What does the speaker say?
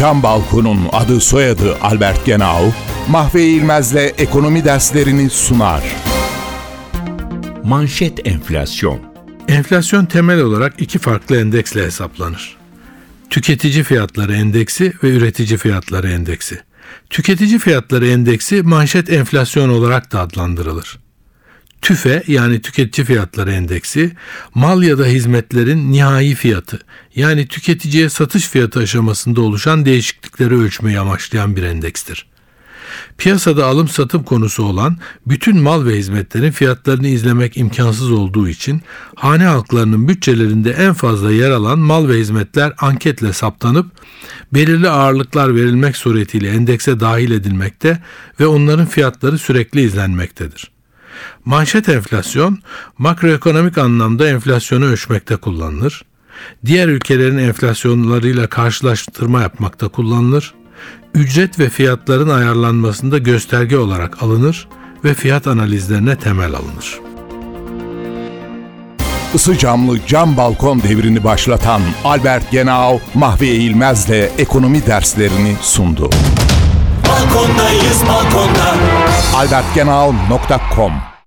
Cam Balkon'un adı soyadı Albert Genau, Mahve İlmez'le ekonomi derslerini sunar. Manşet enflasyon. Enflasyon temel olarak iki farklı endeksle hesaplanır. Tüketici fiyatları endeksi ve üretici fiyatları endeksi. Tüketici fiyatları endeksi manşet enflasyon olarak da adlandırılır. TÜFE yani tüketici fiyatları endeksi mal ya da hizmetlerin nihai fiyatı yani tüketiciye satış fiyatı aşamasında oluşan değişiklikleri ölçmeyi amaçlayan bir endekstir. Piyasada alım satım konusu olan bütün mal ve hizmetlerin fiyatlarını izlemek imkansız olduğu için hane halklarının bütçelerinde en fazla yer alan mal ve hizmetler anketle saptanıp belirli ağırlıklar verilmek suretiyle endekse dahil edilmekte ve onların fiyatları sürekli izlenmektedir. Manşet enflasyon makroekonomik anlamda enflasyonu ölçmekte kullanılır. Diğer ülkelerin enflasyonlarıyla karşılaştırma yapmakta kullanılır. Ücret ve fiyatların ayarlanmasında gösterge olarak alınır ve fiyat analizlerine temel alınır. Isı camlı cam balkon devrini başlatan Albert Genau, Mahve İlmez'le ekonomi derslerini sundu. Balkondayız balkonda albertgenau.com